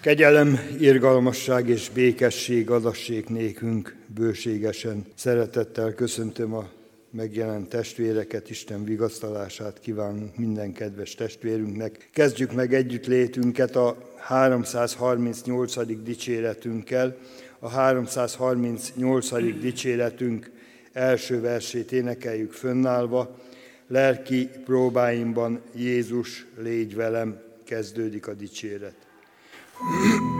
Kegyelem, irgalmasság és békesség adassék nékünk bőségesen. Szeretettel köszöntöm a megjelent testvéreket, Isten vigasztalását kívánunk minden kedves testvérünknek. Kezdjük meg együttlétünket a 338. dicséretünkkel. A 338. dicséretünk első versét énekeljük fönnállva. Lelki próbáimban Jézus, légy velem, kezdődik a dicséret. Mm-hmm.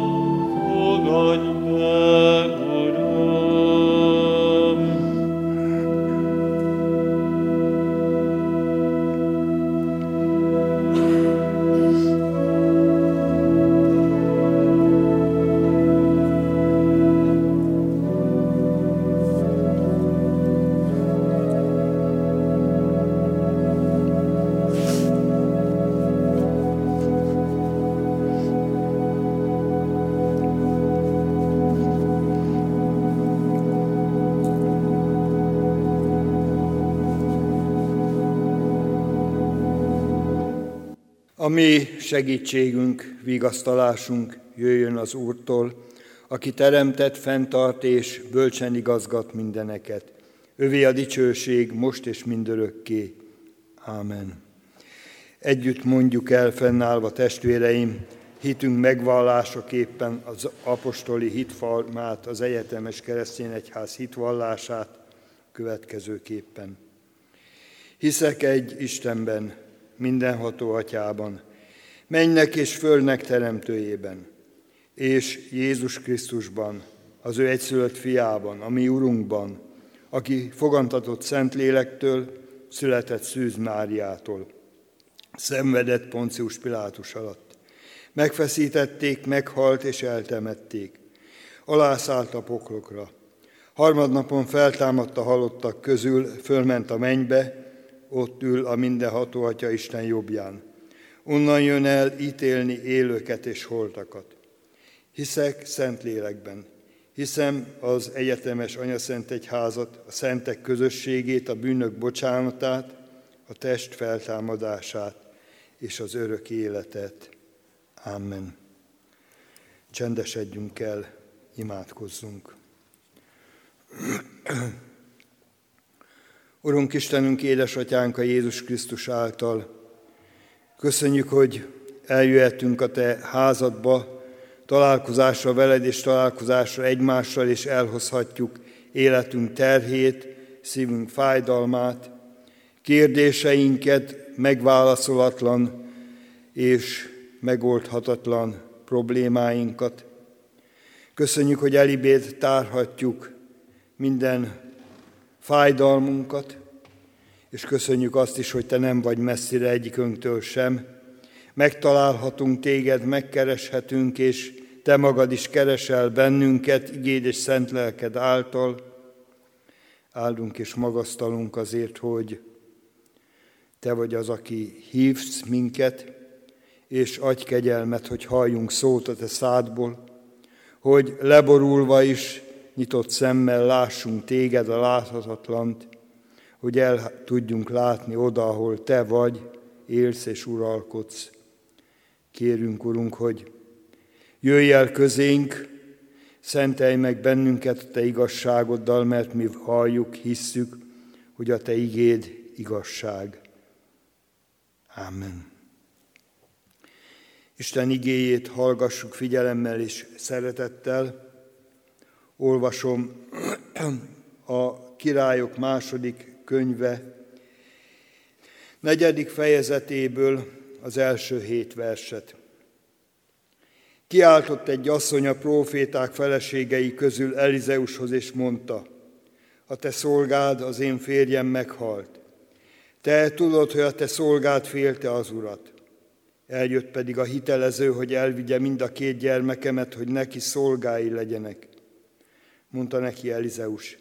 mi segítségünk, vigasztalásunk jöjjön az Úrtól, aki teremtett, fenntart és bölcsen igazgat mindeneket. Övé a dicsőség most és mindörökké. Ámen. Együtt mondjuk el fennállva testvéreim, hitünk megvallásaképpen az apostoli hitformát, az egyetemes keresztény egyház hitvallását következőképpen. Hiszek egy Istenben, mindenható atyában, mennek és fölnek teremtőjében, és Jézus Krisztusban, az ő egyszülött fiában, a mi Urunkban, aki fogantatott Szentlélektől, született Szűz Máriától, szenvedett Poncius Pilátus alatt. Megfeszítették, meghalt és eltemették. Alászállt a poklokra. Harmadnapon feltámadt a halottak közül, fölment a mennybe, ott ül a mindenható Atya Isten jobbján. Onnan jön el ítélni élőket és holtakat. Hiszek szent lélekben, hiszem az egyetemes anyaszent egyházat, a szentek közösségét, a bűnök bocsánatát, a test feltámadását és az örök életet. Amen. Csendesedjünk el, imádkozzunk. Urunk Istenünk, édesatyánk a Jézus Krisztus által, köszönjük, hogy eljöhetünk a Te házadba, találkozásra veled és találkozásra egymással, és elhozhatjuk életünk terhét, szívünk fájdalmát, kérdéseinket, megválaszolatlan és megoldhatatlan problémáinkat. Köszönjük, hogy elibét tárhatjuk minden fájdalmunkat, és köszönjük azt is, hogy Te nem vagy messzire egyikünktől sem. Megtalálhatunk Téged, megkereshetünk, és Te magad is keresel bennünket, igéd és szent lelked által. Áldunk és magasztalunk azért, hogy Te vagy az, aki hívsz minket, és adj kegyelmet, hogy halljunk szót a Te szádból, hogy leborulva is nyitott szemmel lássunk téged, a láthatatlant, hogy el tudjunk látni oda, ahol te vagy, élsz és uralkodsz. Kérünk, Urunk, hogy jöjj el közénk, szentelj meg bennünket a Te igazságoddal, mert mi halljuk, hisszük, hogy a Te igéd igazság. Amen. Isten igéjét hallgassuk figyelemmel és szeretettel, olvasom a királyok második könyve negyedik fejezetéből az első hét verset. Kiáltott egy asszony a proféták feleségei közül Elizeushoz, és mondta, a te szolgád, az én férjem meghalt. Te tudod, hogy a te szolgád félte az urat. Eljött pedig a hitelező, hogy elvigye mind a két gyermekemet, hogy neki szolgái legyenek. Mondta neki Elizeus,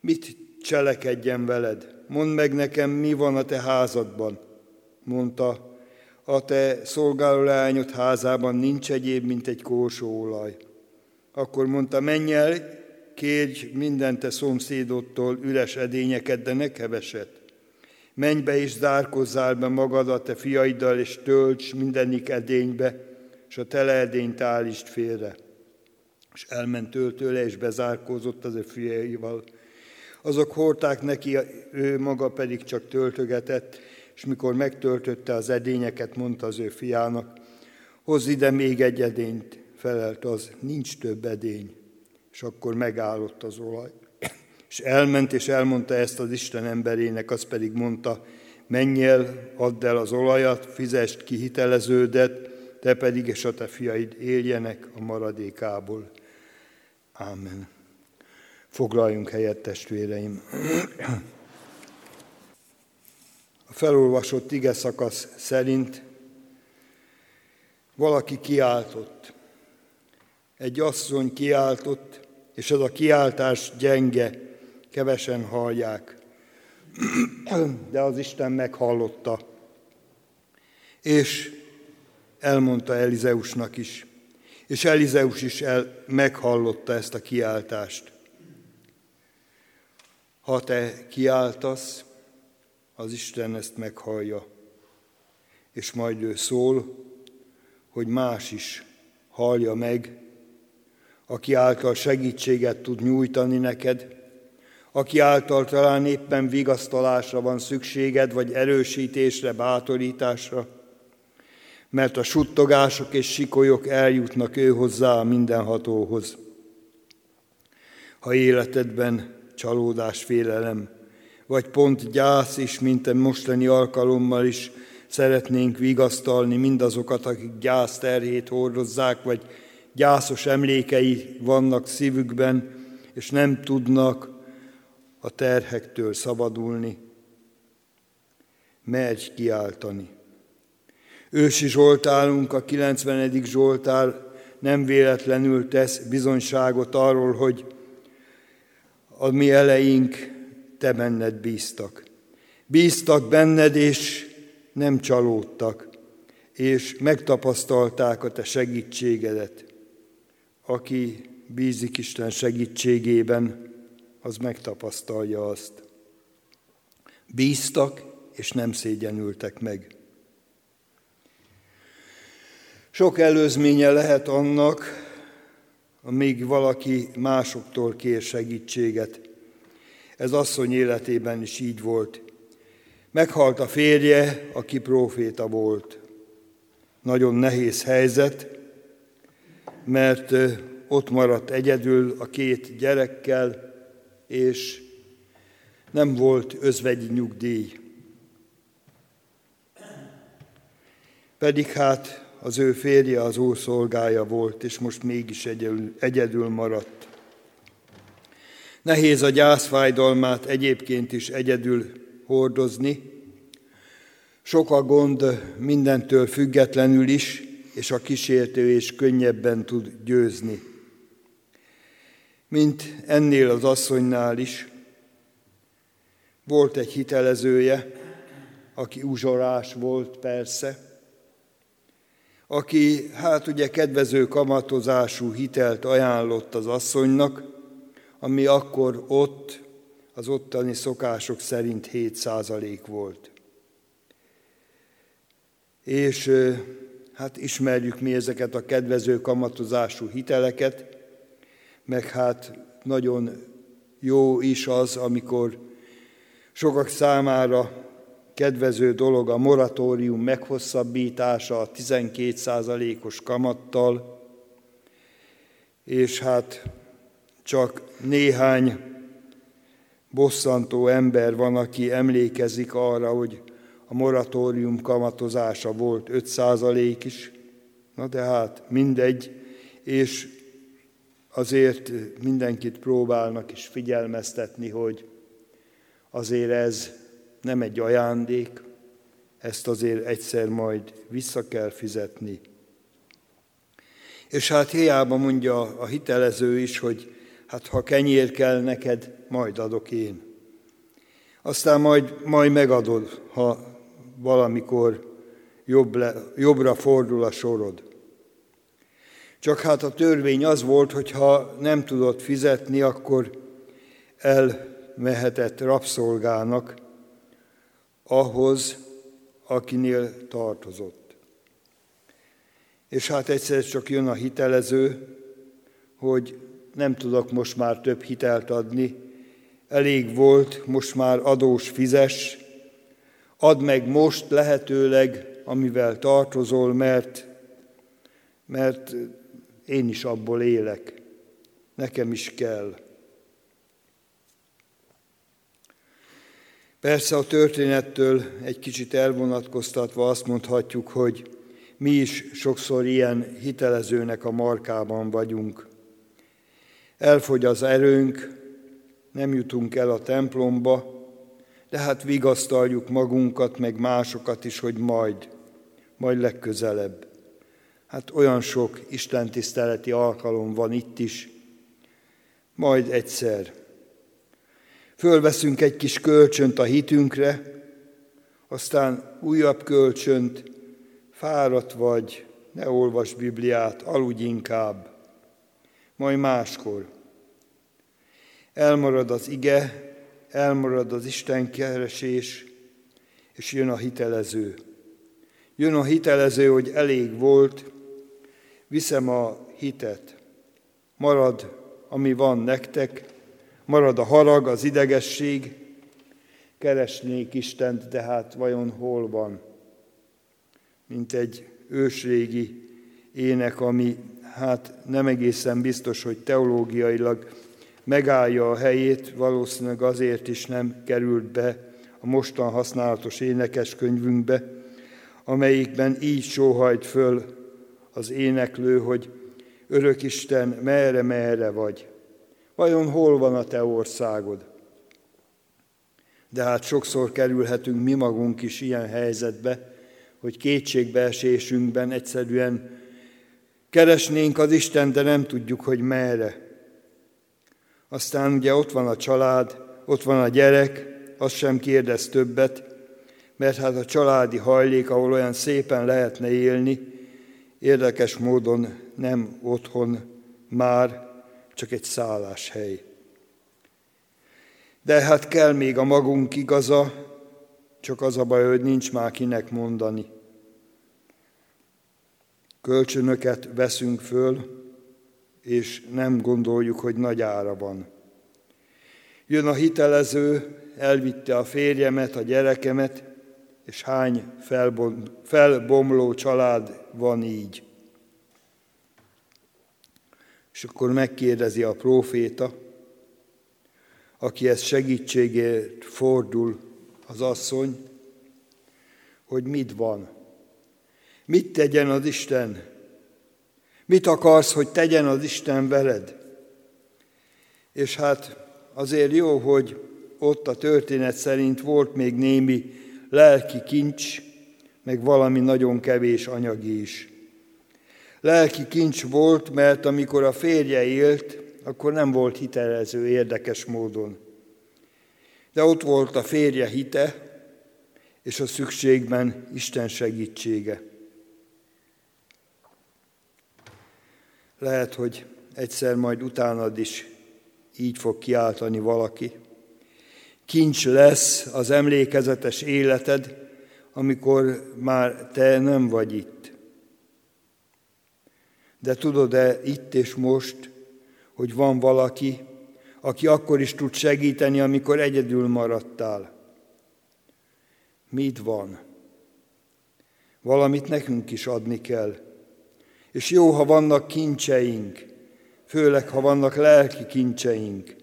mit cselekedjen veled? Mondd meg nekem, mi van a te házadban. Mondta, a te szolgáló leányod házában nincs egyéb, mint egy kósóolaj. Akkor mondta, menj el, kérj minden te szomszédodtól üres edényeket, de ne keveset. Menj be és zárkozzál be magad a te fiaiddal, és tölts mindenik edénybe, és a tele edényt állítsd félre és elment tőle, és bezárkózott az ő fiaival. Azok hordták neki, ő maga pedig csak töltögetett, és mikor megtöltötte az edényeket, mondta az ő fiának, hozz ide még egy edényt, felelt az, nincs több edény. És akkor megállott az olaj. És elment, és elmondta ezt az Isten emberének, az pedig mondta, menj el, add el az olajat, fizest ki hiteleződet, te pedig és a te fiaid éljenek a maradékából. Amen. Foglaljunk helyet, testvéreim. A felolvasott ige szakasz szerint valaki kiáltott. Egy asszony kiáltott, és ez a kiáltás gyenge, kevesen hallják. De az Isten meghallotta. És elmondta Elizeusnak is, és Elizeus is el, meghallotta ezt a kiáltást. Ha te kiáltasz, az Isten ezt meghallja, és majd ő szól, hogy más is hallja meg, aki által segítséget tud nyújtani neked, aki által talán éppen vigasztalásra van szükséged, vagy erősítésre, bátorításra, mert a suttogások és sikolyok eljutnak ő hozzá a mindenhatóhoz. Ha életedben csalódás, félelem, vagy pont gyász is, mint a mostani alkalommal is, szeretnénk vigasztalni mindazokat, akik gyász terhét hordozzák, vagy gyászos emlékei vannak szívükben, és nem tudnak a terhektől szabadulni. Merj kiáltani. Ősi Zsoltálunk, a 90. Zsoltár nem véletlenül tesz bizonyságot arról, hogy a mi eleink te benned bíztak. Bíztak benned, és nem csalódtak, és megtapasztalták a te segítségedet. Aki bízik Isten segítségében, az megtapasztalja azt. Bíztak, és nem szégyenültek meg. Sok előzménye lehet annak, amíg valaki másoktól kér segítséget. Ez asszony életében is így volt. Meghalt a férje, aki próféta volt. Nagyon nehéz helyzet, mert ott maradt egyedül a két gyerekkel, és nem volt özvegyi nyugdíj. Pedig hát az ő férje az úr szolgája volt, és most mégis egyedül, egyedül maradt. Nehéz a gyászfájdalmát egyébként is egyedül hordozni. Sok a gond mindentől függetlenül is, és a kísértő is könnyebben tud győzni. Mint ennél az asszonynál is. Volt egy hitelezője, aki uzsorás volt persze, aki hát ugye kedvező kamatozású hitelt ajánlott az asszonynak, ami akkor ott az ottani szokások szerint 7% volt. És hát ismerjük mi ezeket a kedvező kamatozású hiteleket, meg hát nagyon jó is az, amikor sokak számára kedvező dolog a moratórium meghosszabbítása a 12%-os kamattal, és hát csak néhány bosszantó ember van, aki emlékezik arra, hogy a moratórium kamatozása volt 5% is, na de hát mindegy, és azért mindenkit próbálnak is figyelmeztetni, hogy azért ez nem egy ajándék, ezt azért egyszer majd vissza kell fizetni. És hát hiába mondja a hitelező is, hogy hát ha kenyér kell neked, majd adok én. Aztán majd, majd megadod, ha valamikor jobb le, jobbra fordul a sorod. Csak hát a törvény az volt, hogy ha nem tudott fizetni, akkor elmehetett rabszolgának, ahhoz, akinél tartozott. És hát egyszer csak jön a hitelező, hogy nem tudok most már több hitelt adni, elég volt, most már adós fizes, add meg most lehetőleg, amivel tartozol, mert, mert én is abból élek, nekem is kell. Persze a történettől egy kicsit elvonatkoztatva azt mondhatjuk, hogy mi is sokszor ilyen hitelezőnek a markában vagyunk. Elfogy az erőnk, nem jutunk el a templomba, de hát vigasztaljuk magunkat, meg másokat is, hogy majd, majd legközelebb. Hát olyan sok istentiszteleti alkalom van itt is, majd egyszer. Fölveszünk egy kis kölcsönt a hitünkre, aztán újabb kölcsönt, fáradt vagy, ne olvas Bibliát, aludj inkább, majd máskor. Elmarad az ige, elmarad az Isten keresés, és jön a hitelező. Jön a hitelező, hogy elég volt, viszem a hitet. Marad, ami van nektek, marad a harag, az idegesség, keresnék Istent, de hát vajon hol van? Mint egy ősrégi ének, ami hát nem egészen biztos, hogy teológiailag megállja a helyét, valószínűleg azért is nem került be a mostan használatos énekes könyvünkbe. amelyikben így sóhajt föl az éneklő, hogy Örök Isten, merre, merre vagy? Vajon hol van a te országod? De hát sokszor kerülhetünk mi magunk is ilyen helyzetbe, hogy kétségbeesésünkben egyszerűen keresnénk az Isten, de nem tudjuk, hogy merre. Aztán ugye ott van a család, ott van a gyerek, az sem kérdez többet, mert hát a családi hajlék, ahol olyan szépen lehetne élni, érdekes módon nem otthon már, csak egy szálláshely. De hát kell még a magunk igaza, csak az a baj, hogy nincs már kinek mondani. Kölcsönöket veszünk föl, és nem gondoljuk, hogy nagy ára van. Jön a hitelező, elvitte a férjemet, a gyerekemet, és hány felbomló család van így. És akkor megkérdezi a próféta, aki ezt segítségért fordul az asszony, hogy mit van. Mit tegyen az Isten? Mit akarsz, hogy tegyen az Isten veled? És hát azért jó, hogy ott a történet szerint volt még némi lelki kincs, meg valami nagyon kevés anyagi is. Lelki kincs volt, mert amikor a férje élt, akkor nem volt hitelező érdekes módon. De ott volt a férje hite, és a szükségben Isten segítsége. Lehet, hogy egyszer majd utánad is így fog kiáltani valaki. Kincs lesz az emlékezetes életed, amikor már te nem vagy itt. De tudod-e itt és most, hogy van valaki, aki akkor is tud segíteni, amikor egyedül maradtál? Mit van? Valamit nekünk is adni kell. És jó, ha vannak kincseink, főleg ha vannak lelki kincseink.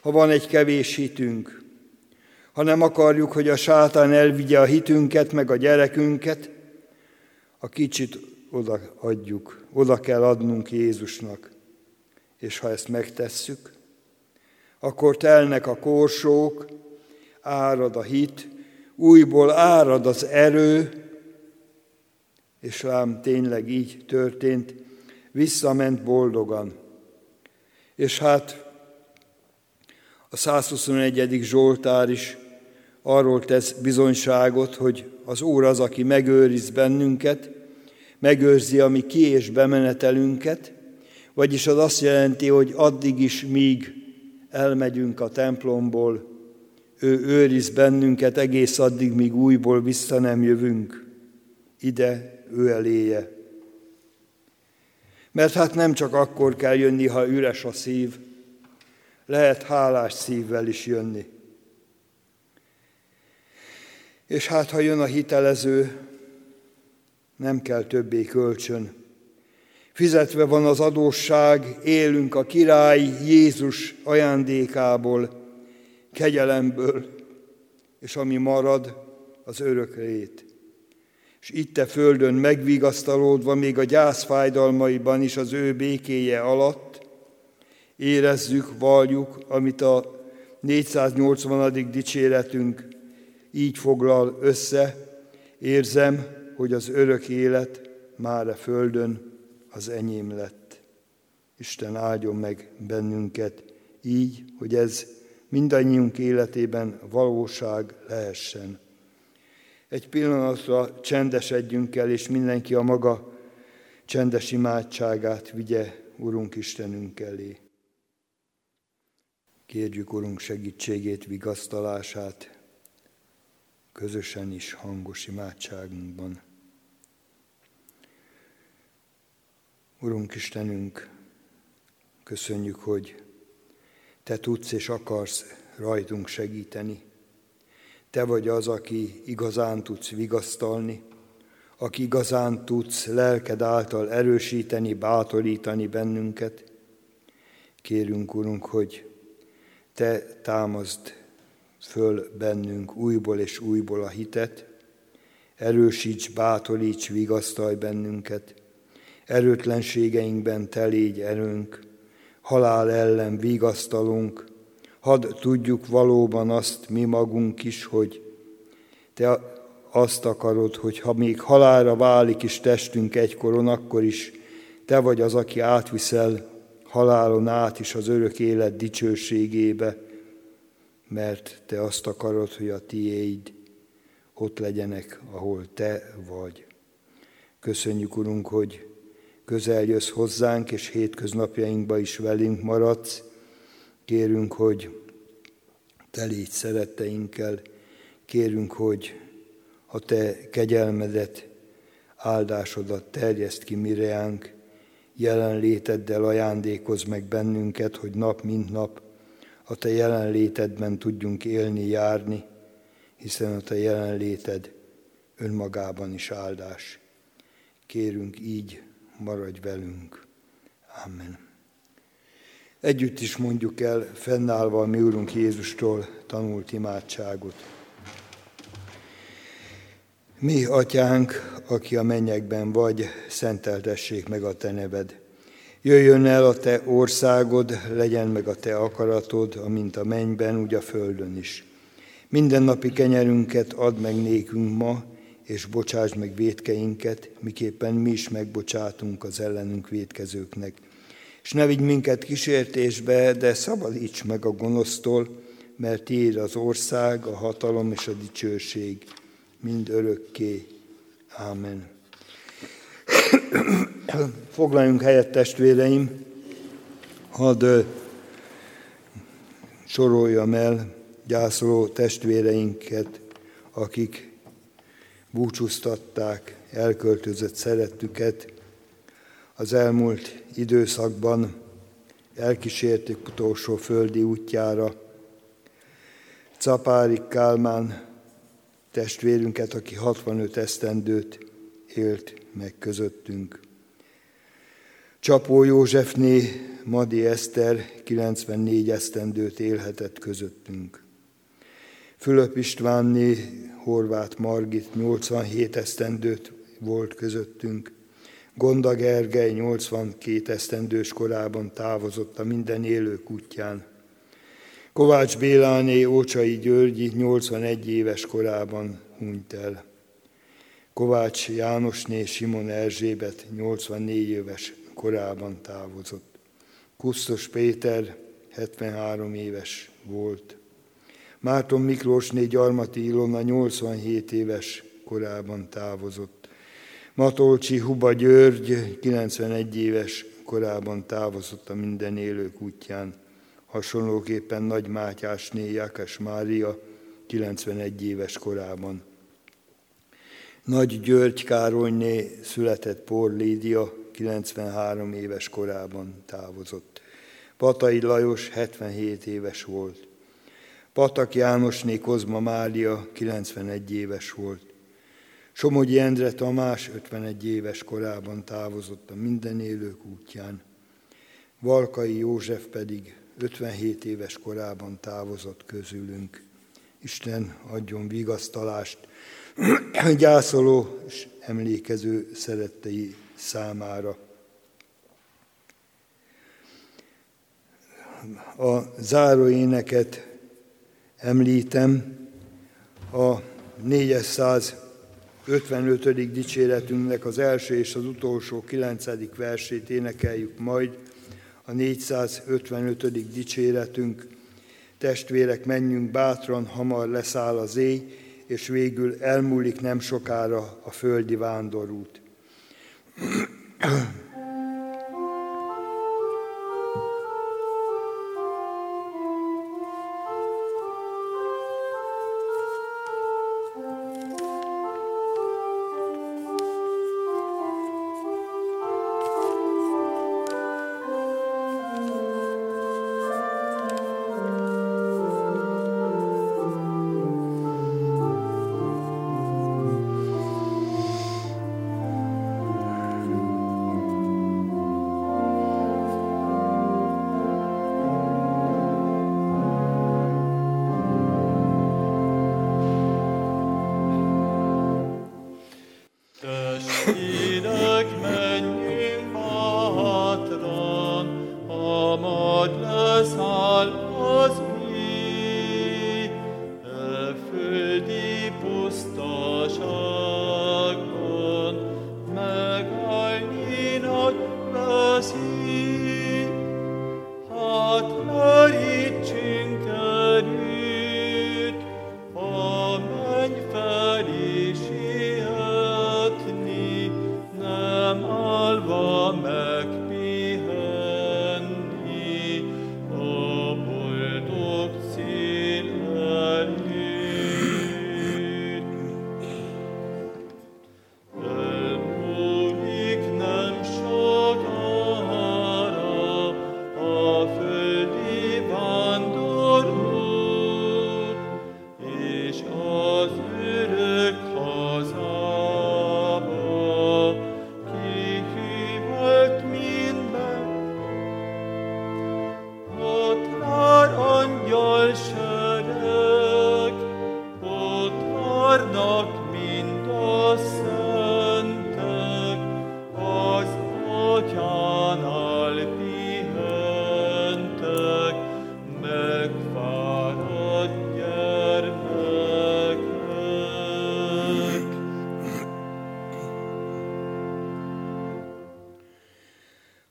Ha van egy kevés hitünk, ha nem akarjuk, hogy a sátán elvigye a hitünket, meg a gyerekünket, a kicsit oda adjuk, oda kell adnunk Jézusnak. És ha ezt megtesszük, akkor telnek a korsók, árad a hit, újból árad az erő, és rám tényleg így történt, visszament boldogan. És hát a 121. Zsoltár is arról tesz bizonyságot, hogy az Úr az, aki megőriz bennünket, megőrzi a mi ki- és bemenetelünket, vagyis az azt jelenti, hogy addig is, míg elmegyünk a templomból, ő őriz bennünket egész addig, míg újból vissza nem jövünk ide, ő eléje. Mert hát nem csak akkor kell jönni, ha üres a szív, lehet hálás szívvel is jönni. És hát, ha jön a hitelező, nem kell többé kölcsön. Fizetve van az adósság, élünk a király Jézus ajándékából, kegyelemből, és ami marad, az örök lét. És itt a földön megvigasztalódva, még a gyász fájdalmaiban is az ő békéje alatt, érezzük, valljuk, amit a 480. dicséretünk így foglal össze, érzem, hogy az örök élet már a földön az enyém lett. Isten áldjon meg bennünket így, hogy ez mindannyiunk életében valóság lehessen. Egy pillanatra csendesedjünk el, és mindenki a maga csendes imádságát vigye Urunk Istenünk elé. Kérjük Urunk segítségét, vigasztalását, közösen is hangos imádságunkban. Urunk Istenünk, köszönjük, hogy Te tudsz és akarsz rajtunk segíteni. Te vagy az, aki igazán tudsz vigasztalni, aki igazán tudsz lelked által erősíteni, bátorítani bennünket. Kérünk, Urunk, hogy Te támazd föl bennünk újból és újból a hitet, erősíts, bátoríts, vigasztalj bennünket. Erőtlenségeinkben te légy erőnk, halál ellen vigasztalunk, hadd tudjuk valóban azt mi magunk is, hogy te azt akarod, hogy ha még halára válik is testünk egykoron, akkor is te vagy az, aki átviszel halálon át is az örök élet dicsőségébe, mert te azt akarod, hogy a tiéd ott legyenek, ahol te vagy. Köszönjük, Urunk, hogy közel jössz hozzánk, és hétköznapjainkba is velünk maradsz. Kérünk, hogy te légy szeretteinkkel, kérünk, hogy a te kegyelmedet, áldásodat terjeszt ki mireánk, jelenléteddel ajándékoz meg bennünket, hogy nap mint nap a te jelenlétedben tudjunk élni, járni, hiszen a te jelenléted önmagában is áldás. Kérünk így, maradj velünk. Amen. Együtt is mondjuk el, fennállva a mi Úrunk Jézustól tanult imádságot. Mi, atyánk, aki a mennyekben vagy, szenteltessék meg a te neved. Jöjjön el a te országod, legyen meg a te akaratod, amint a mennyben, úgy a földön is. Mindennapi kenyerünket add meg nékünk ma, és bocsáss meg védkeinket, miképpen mi is megbocsátunk az ellenünk védkezőknek. És ne vigy minket kísértésbe, de szabadíts meg a gonosztól, mert tiéd az ország, a hatalom és a dicsőség, mind örökké. Ámen. Foglaljunk helyet, testvéreim, hadd soroljam el gyászoló testvéreinket, akik búcsúztatták elköltözött szerettüket. Az elmúlt időszakban elkísérték utolsó földi útjára. Capári Kálmán testvérünket, aki 65 esztendőt élt meg közöttünk. Csapó Józsefné Madi Eszter 94 esztendőt élhetett közöttünk. Fülöp Istvánné Horváth Margit 87 esztendőt volt közöttünk. Gonda Gergely 82 esztendős korában távozott a minden élők útján. Kovács Béláné Ócsai Györgyi 81 éves korában hunyt el. Kovács Jánosné Simon Erzsébet 84 éves korában távozott. Kusztos Péter 73 éves volt. Márton Miklósné Gyarmati Ilona 87 éves korában távozott. Matolcsi Huba György 91 éves korában távozott a minden élők útján. Hasonlóképpen Nagy Mátyásné Jákás Mária 91 éves korában. Nagy György Károlyné született Por Lídia 93 éves korában távozott. Patai Lajos 77 éves volt. Patak Jánosné Kozma Mária 91 éves volt. Somogyi Endre Tamás 51 éves korában távozott a minden élők útján. Valkai József pedig 57 éves korában távozott közülünk. Isten adjon vigasztalást gyászoló és emlékező szerettei számára. A záróéneket említem, a 455. dicséretünknek az első és az utolsó kilencedik versét énekeljük majd, a 455. dicséretünk. Testvérek, menjünk bátran, hamar leszáll az éj, és végül elmúlik nem sokára a földi vándorút.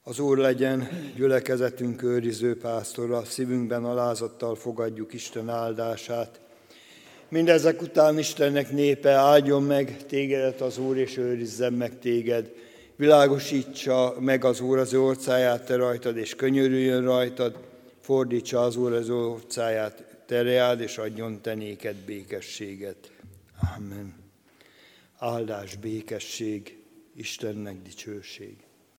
Az Úr legyen gyülekezetünk őriző pásztora, szívünkben alázattal fogadjuk Isten áldását. Mindezek után Istennek népe áldjon meg tégedet az Úr, és őrizzen meg téged. Világosítsa meg az Úr az orcáját te rajtad, és könyörüljön rajtad, fordítsa az Úr az orcáját tereád, és adjon te néked békességet. Amen. Áldás, békesség, Istennek dicsőség.